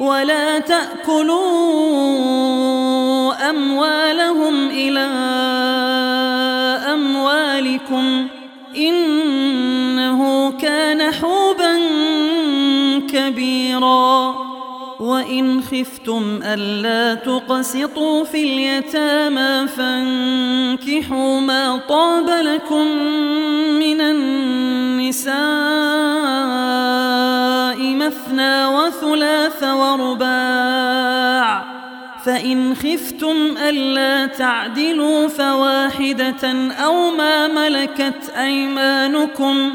ولا تأكلوا أموالهم إلى أموالكم إنه كان حوبا كبيرا. وإن خفتم ألا تقسطوا في اليتامى فانكحوا ما طاب لكم من النساء مثنى وثلاث ورباع. فإن خفتم ألا تعدلوا فواحدة أو ما ملكت أيمانكم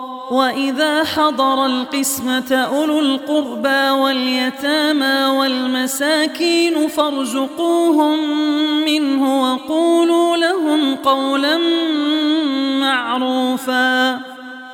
وإذا حضر القسمة أولو القربى واليتامى والمساكين فارزقوهم منه وقولوا لهم قولا معروفا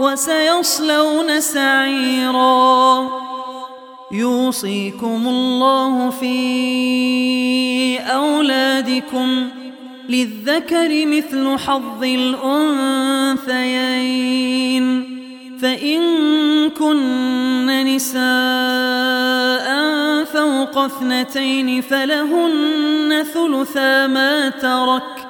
وسيصلون سعيرا. يوصيكم الله في أولادكم للذكر مثل حظ الأنثيين. فإن كن نساء فوق اثنتين فلهن ثلثا ما ترك.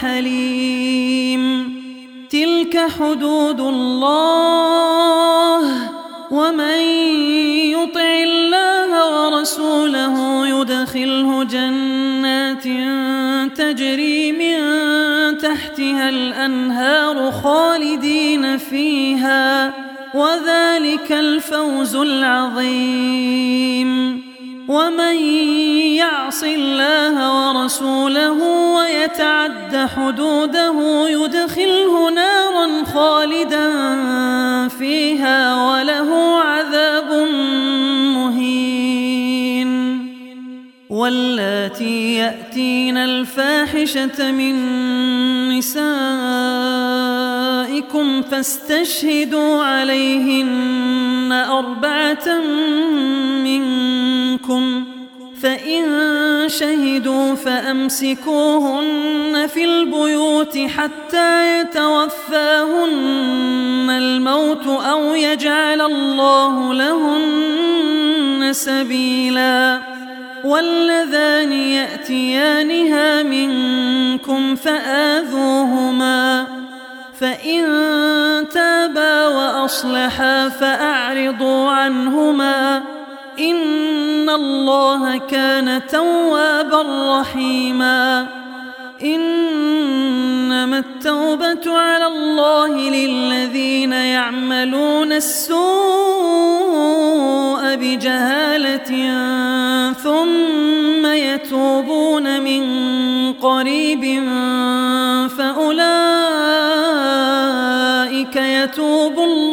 حليم تلك حدود الله. ومن يطع الله ورسوله يدخله جنات تجري من تحتها الأنهار خالدين فيها. وذلك الفوز العظيم. ومن يعص الله ورسوله ويتعد حدوده يدخله نارا خالدا فيها وله عذاب مهين. واللاتي يأتين الفاحشة من نسائكم فاستشهدوا عليهن أربعة منكم. فإن شهدوا فأمسكوهن في البيوت حتى يتوفاهن الموت أو يجعل الله لهن سبيلا. واللذان يأتيانها منكم فآذوهما. فإن تابا وأصلحا فأعرضوا عنهما إن الله كان توابا رحيما إنما التوبة على الله للذين يعملون السوء بجهالة ثم يتوبون من قريب فأولئك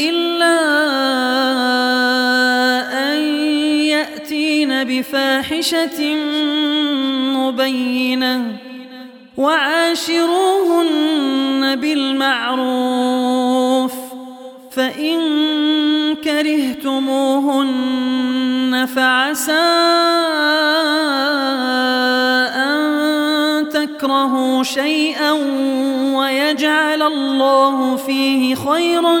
إلا أن يأتين بفاحشة مبينة وعاشروهن بالمعروف فإن كرهتموهن فعسى أن تكرهوا شيئا ويجعل الله فيه خيرا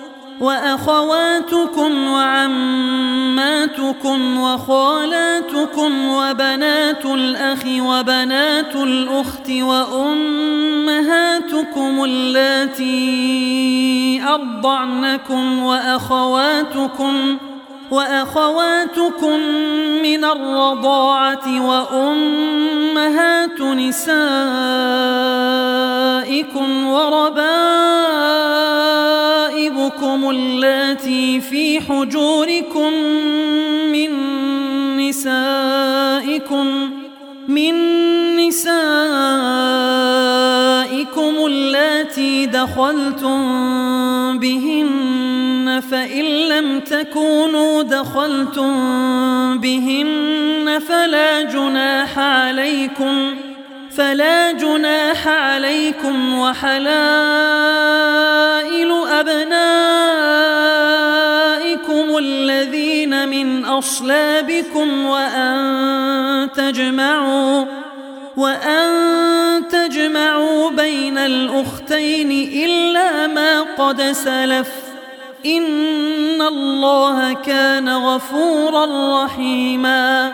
وأخواتكم وعماتكم وخالاتكم وبنات الأخ وبنات الأخت وأمهاتكم اللاتي أرضعنكم وأخواتكم وأخواتكم من الرضاعة وأمهات نسائكم وربائبكم اللاتي في حجوركم من نسائكم من نسائكم اللاتي دخلتم بهن فإن لم تكونوا دخلتم بهن فلا جناح عليكم فلا جناح عليكم وحلائل أبنائكم الذين من أصلابكم وأن تجمعوا وأن تجمعوا بين الأختين إلا ما قد سلف إن الله كان غفورا رحيما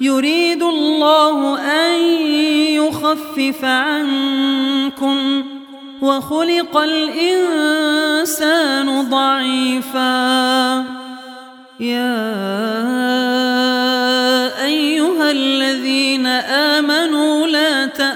يريد الله أن يخفف عنكم وخلق الإنسان ضعيفا. يا أيها الذين آمنوا لا تأكلوا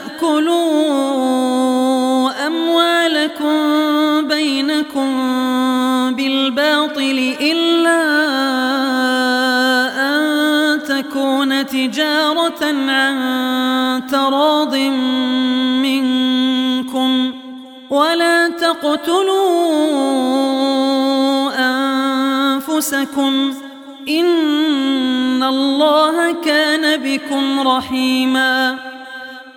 عن تراض منكم ولا تقتلوا أنفسكم إن الله كان بكم رحيما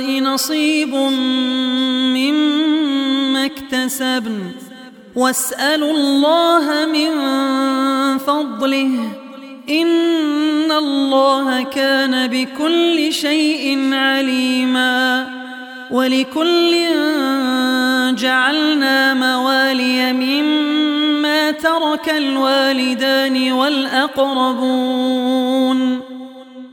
نصيب مما اكتسبن. واسألوا الله من فضله. إن الله كان بكل شيء عليما. ولكل جعلنا موالي مما ترك الوالدان والأقربون.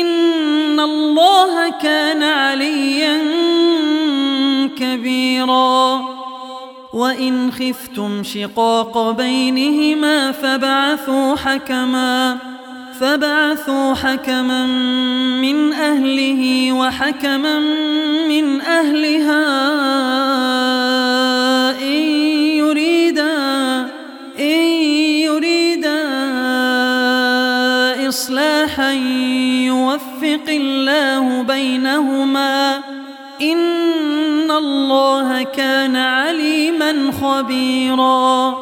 إن الله كان عليا كبيراً. وإن خفتم شقاق بينهما فبعثوا حكما فبعثوا حكما من أهله وحكما من أهلها إن يريدا إصلاحا يوفق الله بينهما. إن الله كان عليما خبيرا.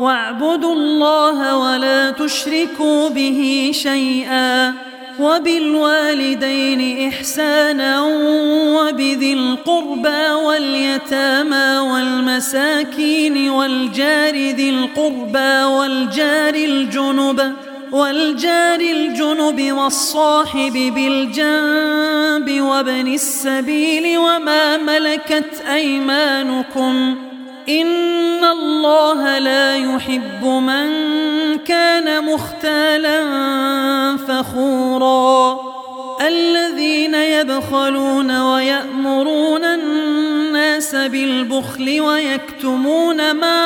واعبدوا الله ولا تشركوا به شيئا. وبالوالدين إحسانا وبذي القربى واليتامى والمساكين والجار ذي القربى والجار الجنب. والجار الجنب والصاحب بالجنب وابن السبيل وما ملكت أيمانكم إن الله لا يحب من كان مختالا فخورا. الذين يبخلون ويأمرون الناس بالبخل ويكتمون ما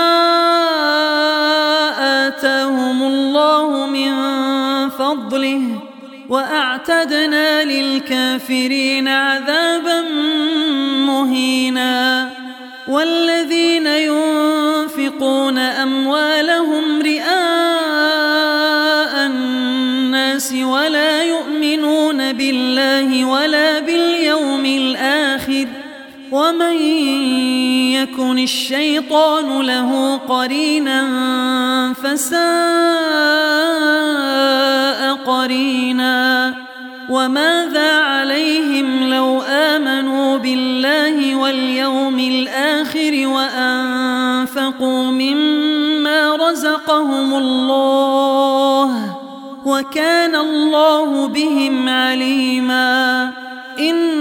آتاهم الله من فضله وأعتدنا للكافرين عذابا مهينا والذين ينفقون أموالهم رئاء الناس ولا يؤمنون بالله ولا باليوم الآخر ومن يكن الشيطان له قرينا فساء قرينا وماذا عليهم لو آمنوا بالله واليوم الآخر وأنفقوا مما رزقهم الله وكان الله بهم عليما إن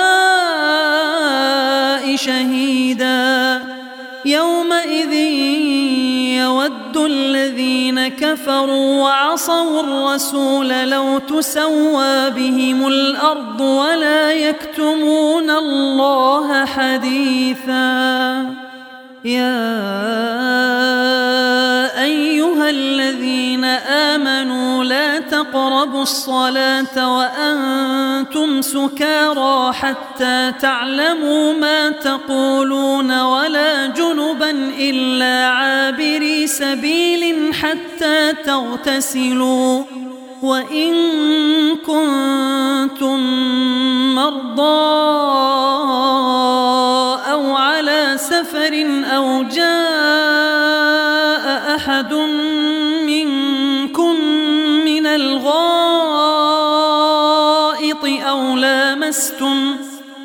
شهيدا. يومئذ يود الذين كفروا وعصوا الرسول لو تسوى بهم الأرض ولا يكتمون الله حديثا. يا أيها الذين آمنوا لا تقربوا الصلاة وأنتم سكارى حتى تعلموا ما تقولون ولا جنبا إلا عابري سبيل حتى تغتسلوا وإن كنتم مرضى أو على سفر أو جاء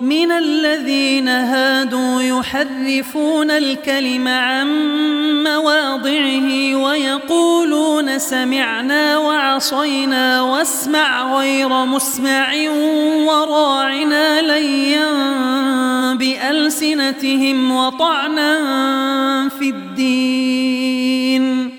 من الذين هادوا يحرفون الكلم عن مواضعه ويقولون سمعنا وعصينا واسمع غير مسمع وراعنا ليا بألسنتهم وطعنا في الدين.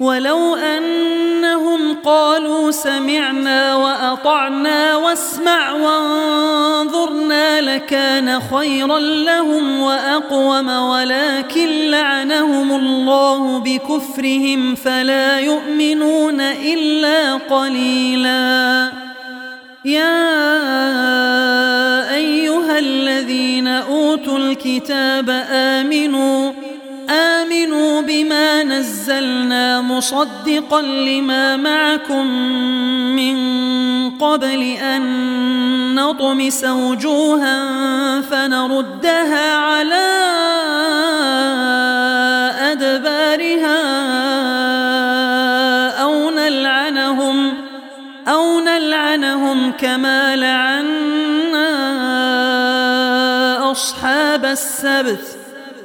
ولو أنهم قالوا سمعنا وأطعنا واسمع وانظرنا لكان خيرا لهم وأقوم ولكن لعنهم الله بكفرهم فلا يؤمنون إلا قليلا. يا أيها الذين أوتوا الكتاب آمنوا نزلنا مصدقا لما معكم من قبل أن نطمس وجوها فنردها على أدبارها أو نلعنهم أو نلعنهم كما لعنا أصحاب السبت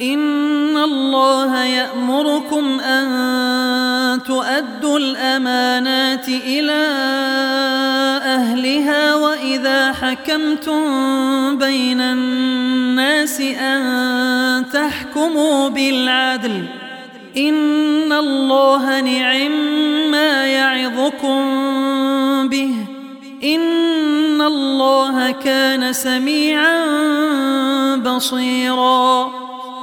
إن الله يأمركم أن تؤدوا الأمانات إلى أهلها وإذا حكمتم بين الناس أن تحكموا بالعدل. إن الله نعم ما يعظكم به. إن الله كان سميعا بصيراً.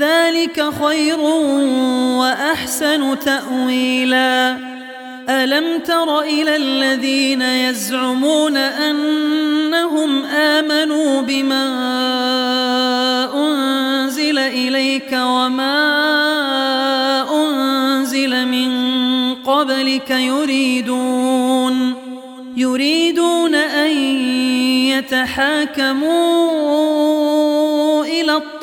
ذلك خير وأحسن تأويلا. ألم تر إلى الذين يزعمون أنهم آمنوا بما أنزل إليك وما أنزل قبلك يريدون يريدون أن يتحاكموا إلى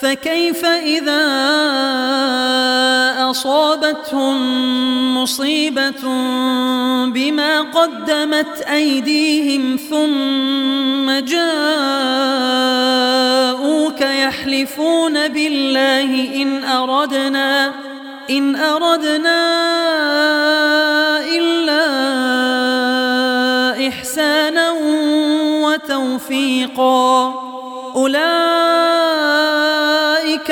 فكيف إذا أصابتهم مصيبة بما قدمت أيديهم ثم جاءوك يحلفون بالله إن أردنا إن أردنا إلا إحسانا وتوفيقا. أولئك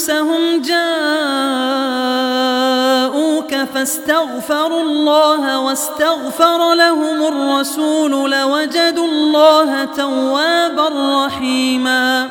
أنفسهم جاءوك فاستغفروا الله واستغفر لهم الرسول لوجدوا الله توابا رحيما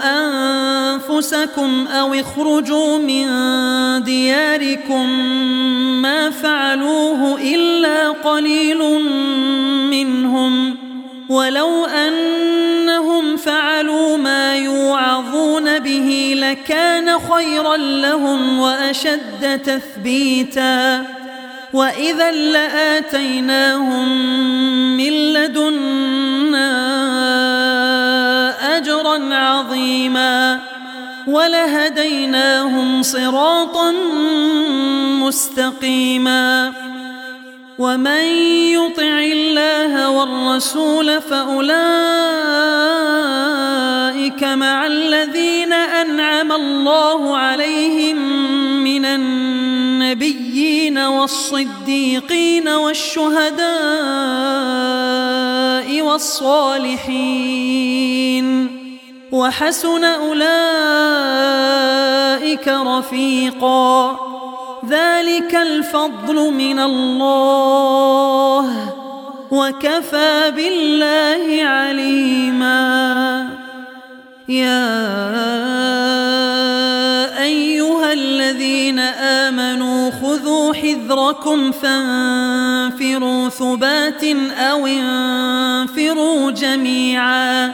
أنفسكم أو اخرجوا من دياركم ما فعلوه إلا قليل منهم ولو أنهم فعلوا ما يوعظون به لكان خيرا لهم وأشد تثبيتا وإذا لآتيناهم من لدنا أجرا عظيما ولهديناهم صراطا مستقيما. ومن يطع الله والرسول فأولئك مع الذين أنعم الله عليهم من النبيين والصديقين والشهداء والصالحين. وحسن أولئك رفيقا. ذلك الفضل من الله وكفى بالله عليما. يا أيها الذين آمنوا خذوا حذركم فانفروا ثبات أو انفروا جميعا.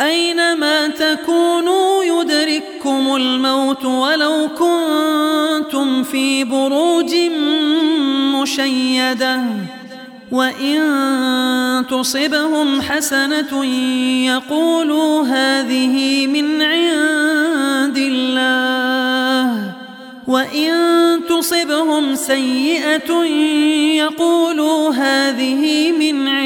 أينما تكونوا يدرككم الموت ولو كنتم في بروج مشيدة وإن تصبهم حسنة يقولوا هذه من عند الله وإن تصبهم سيئة يقولوا هذه من عندك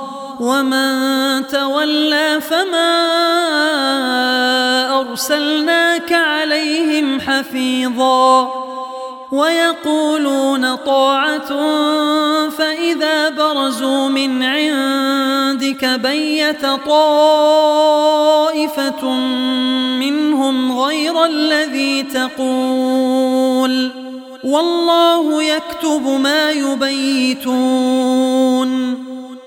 ومن تولى فما أرسلناك عليهم حفيظا. ويقولون طاعة فإذا برزوا من عندك بيت طائفة منهم غير الذي تقول. والله يكتب ما يبيتون.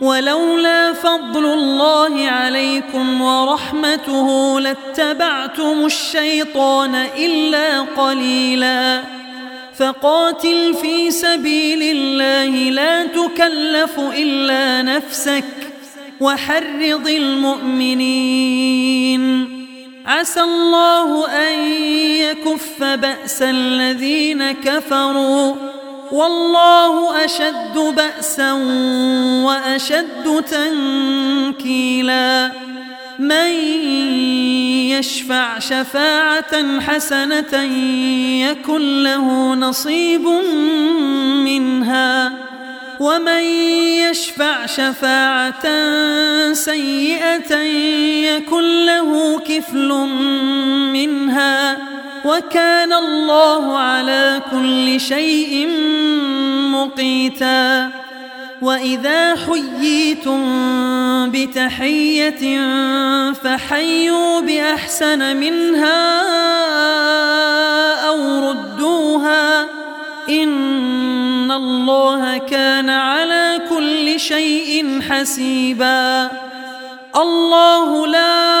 ولولا فضل الله عليكم ورحمته لاتبعتم الشيطان إلا قليلاً. فقاتل في سبيل الله لا تكلف إلا نفسك وحرض المؤمنين. عسى الله أن يكف بأس الذين كفروا. والله أشد بأسا وأشد تنكيلا. من يشفع شفاعة حسنة يكن له نصيب منها. ومن يشفع شفاعة سيئة يكن له كفل منها. وكان الله على كل شيء مقيتا. وإذا حييتم بتحية فحيوا بأحسن منها أو ردوها. إن الله كان على كل شيء حسيبا. الله لا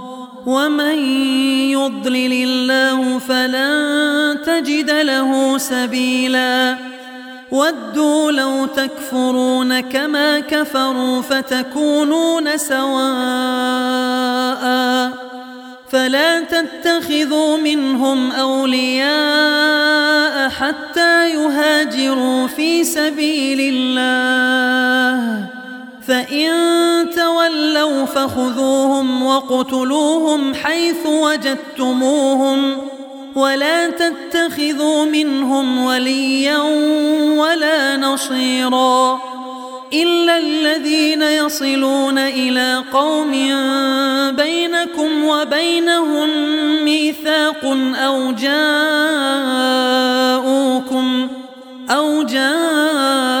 ومن يضلل الله فلن تجد له سبيلا ودوا لو تكفرون كما كفروا فتكونون سواء فلا تتخذوا منهم أولياء حتى يهاجروا في سبيل الله فإن تولوا فخذوهم وقتلوهم حيث وجدتموهم ولا تتخذوا منهم وليا ولا نصيرا إلا الذين يصلون إلى قوم بينكم وبينهم ميثاق أو جاءوكم أو جاءوكم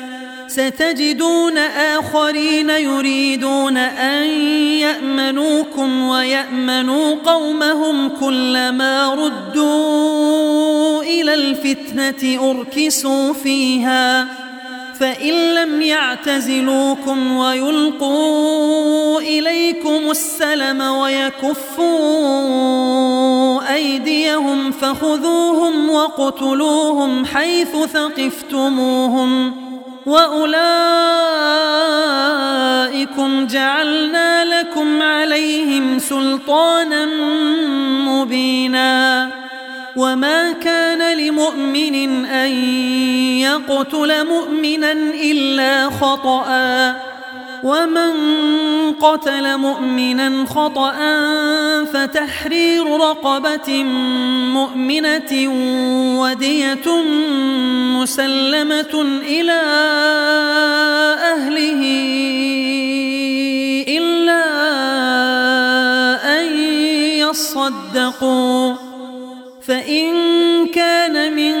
ستجدون آخرين يريدون أن يأمنوكم ويأمنوا قومهم كلما ردوا إلى الفتنة أركسوا فيها فإن لم يعتزلوكم ويلقوا إليكم السلم ويكفوا أيديهم فخذوهم وقتلوهم حيث ثقفتموهم وأولئكم جعلنا لكم عليهم سلطانا مبينا وما كان لمؤمن أن يقتل مؤمنا إلا خطأً ومن قتل مؤمنا خطأ فتحرير رقبة مؤمنة ودية مسلمة إلى أهله إلا أن يصدقوا. فإن كان من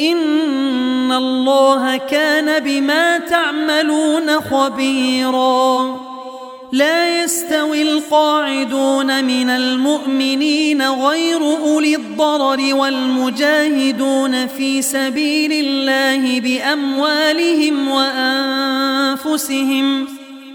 إن الله كان بما تعملون خبيرا. لا يستوي القاعدون من المؤمنين غير أولي الضرر والمجاهدون في سبيل الله بأموالهم وأنفسهم.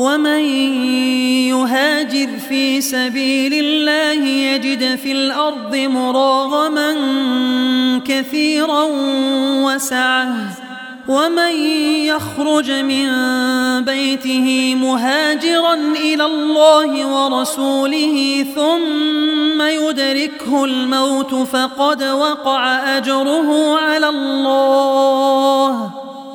ومن يهاجر في سبيل الله يجد في الأرض مراغما كثيرا وسعة. ومن يخرج من بيته مهاجرا إلى الله ورسوله ثم يدركه الموت فقد وقع أجره على الله.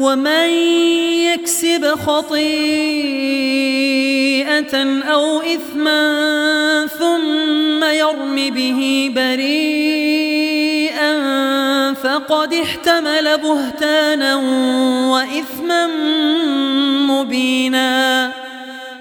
ومن يكسب خطيئة أو إثما ثم يرم به بريئا فقد احتمل بهتانا وإثما مبينا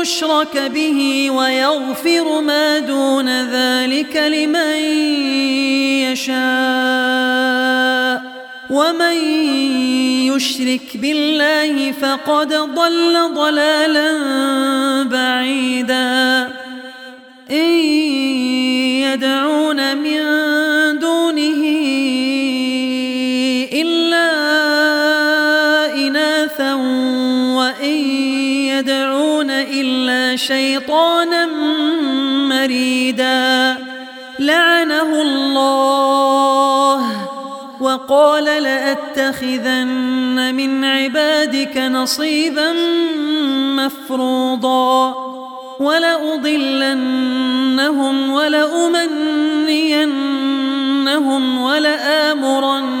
يشرك به ويغفر ما دون ذلك لمن يشاء. ومن يشرك بالله فقد ضل ضلالا بعيدا. إن يدعون شيطانا مريدا. لعنه الله وقال لأتخذن من عبادك نصيبا مفروضا. ولأضلنهم ولأمنينهم ولآمرنهم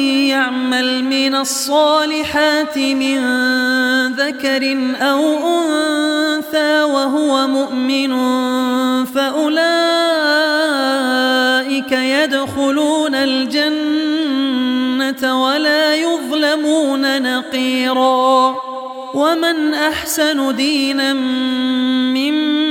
يعمل من الصالحات من ذكر أو أنثى وهو مؤمن فأولئك يدخلون الجنة ولا يظلمون نقيرا. ومن أحسن دينا ممن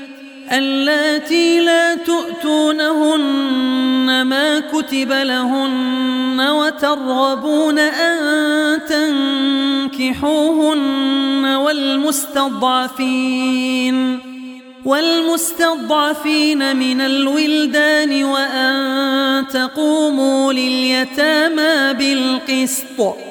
اللاتي لا تؤتونهن ما كتب لهن وترغبون أن تنكحوهن والمستضعفين والمستضعفين من الولدان وأن تقوموا لليتامى بالقسط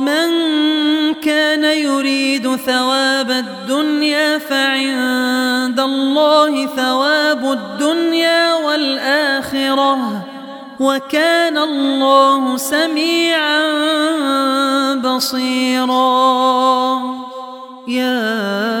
من كان يريد ثواب الدنيا فعند الله ثواب الدنيا والآخرة وكان الله سميعا بصيرا. يا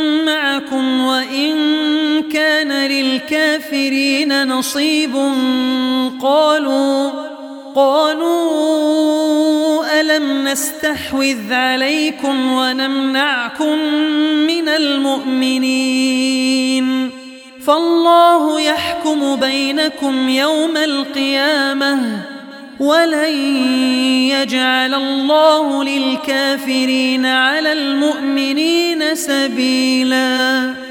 للكافرين نصيب. قالوا قالوا ألم نستحوذ عليكم ونمنعكم من المؤمنين؟ فالله يحكم بينكم يوم القيامة ولن يجعل الله للكافرين على المؤمنين سبيلا.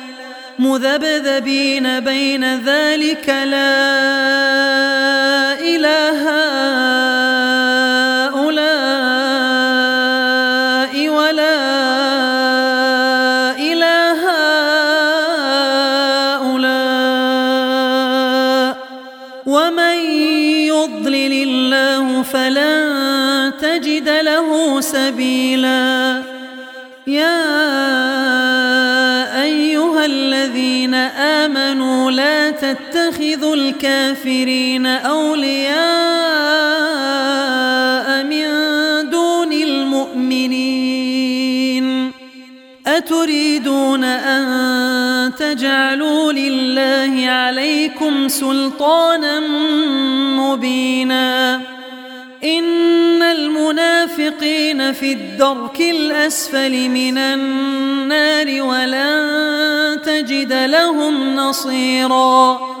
مذبذبين بين ذلك لا إله هؤلاء تتخذوا الكافرين أولياء من دون المؤمنين. أتريدون أن تجعلوا لله عليكم سلطانا مبينا؟ إن المنافقين في الدرك الأسفل من النار ولن تجد لهم نصيرا.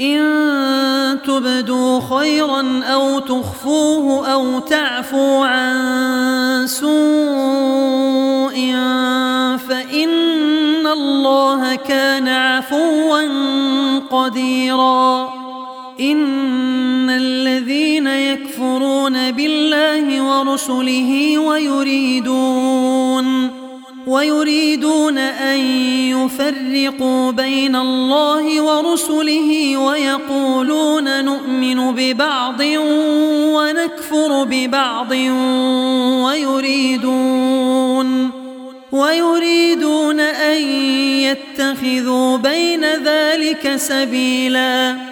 إن تبدوا خيرا أو تخفوه أو تعفوا عن سوء فإن الله كان عفوا قديرا. إن الذين يكفرون بالله ورسله ويريدون ويريدون أن يفرقوا بين الله ورسله ويقولون نؤمن ببعض ونكفر ببعض ويريدون ويريدون أن يتخذوا بين ذلك سبيلا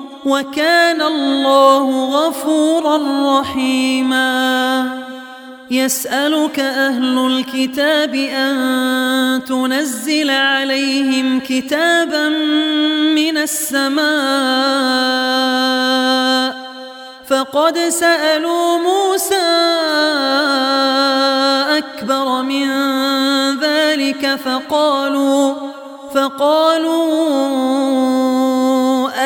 وكان الله غفورا رحيما. يسألك أهل الكتاب أن تنزل عليهم كتابا من السماء. فقد سألوا موسى أكبر من ذلك فقالوا فقالوا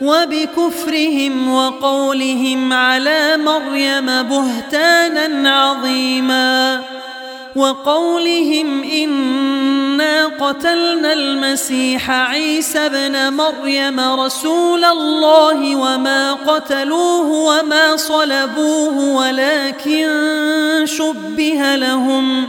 وبكفرهم وقولهم على مريم بهتانا عظيما وقولهم إنا قتلنا المسيح عيسى ابن مريم رسول الله وما قتلوه وما صلبوه ولكن شبه لهم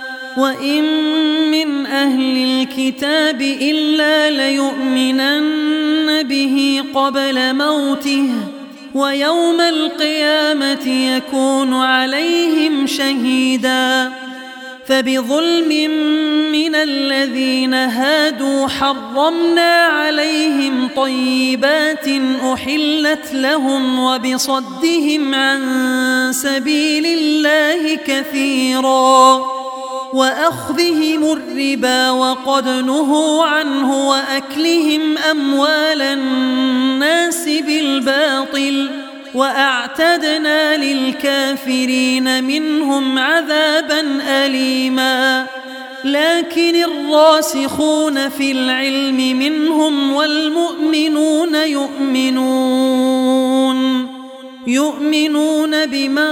وإن من أهل الكتاب إلا ليؤمنن به قبل موته ويوم القيامة يكون عليهم شهيدا فبظلم من الذين هادوا حرمنا عليهم طيبات أحلت لهم وبصدهم عن سبيل الله كثيراً وأخذهم الربا وقد نهوا عنه وأكلهم أموال الناس بالباطل وأعتدنا للكافرين منهم عذابا أليما. لكن الراسخون في العلم منهم والمؤمنون يؤمنون يؤمنون بما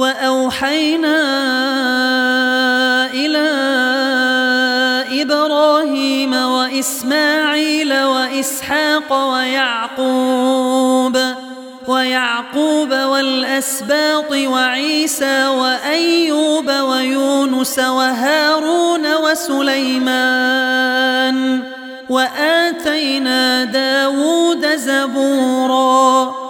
وأوحينا إلى إبراهيم وإسماعيل وإسحاق ويعقوب ويعقوب والأسباط وعيسى وأيوب ويونس وهارون وسليمان وآتينا داود زبورا.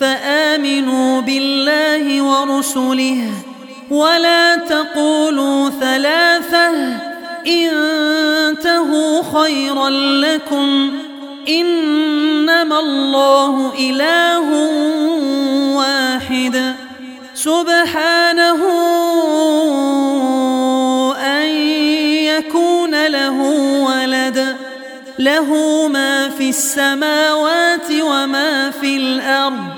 فآمنوا بالله ورسله ولا تقولوا ثلاثة انتهوا خيرا لكم إنما الله إله واحد سبحانه أن يكون له ولد له ما في السماوات وما في الأرض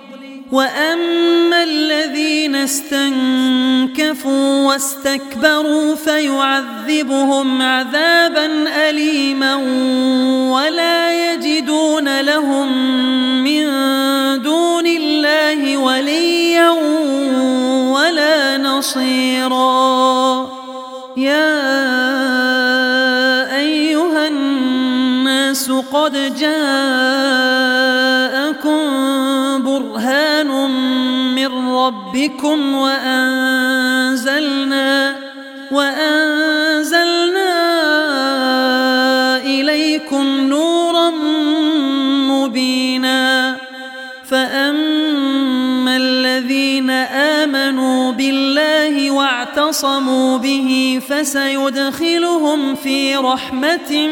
وأما الذين استنكفوا واستكبروا فيعذبهم عذابا أليما ولا يجدون لهم من دون الله وليا ولا نصيرا يا أيها الناس قد جاءكم ربكم وأنزلنا وأنزلنا واعتصموا به فسيدخلهم في رحمة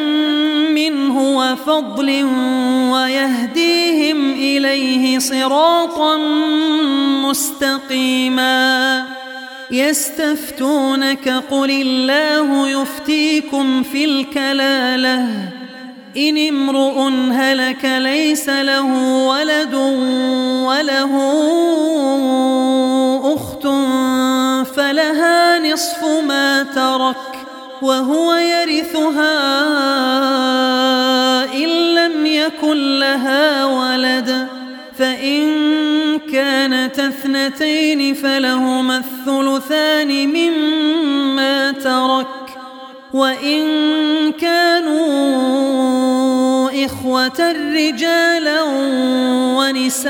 منه وفضل ويهديهم إليه صراطا مستقيما. يستفتونك قل الله يفتيكم في الكلالة. إن امرؤ هلك ليس له ولد وله أخت فلها نصف ما ترك وهو يرثها إن لم يكن لها ولد فإن كانت اثنتين فلهما الثلثان مما ترك وإن كانوا إخوة رجالا ونساء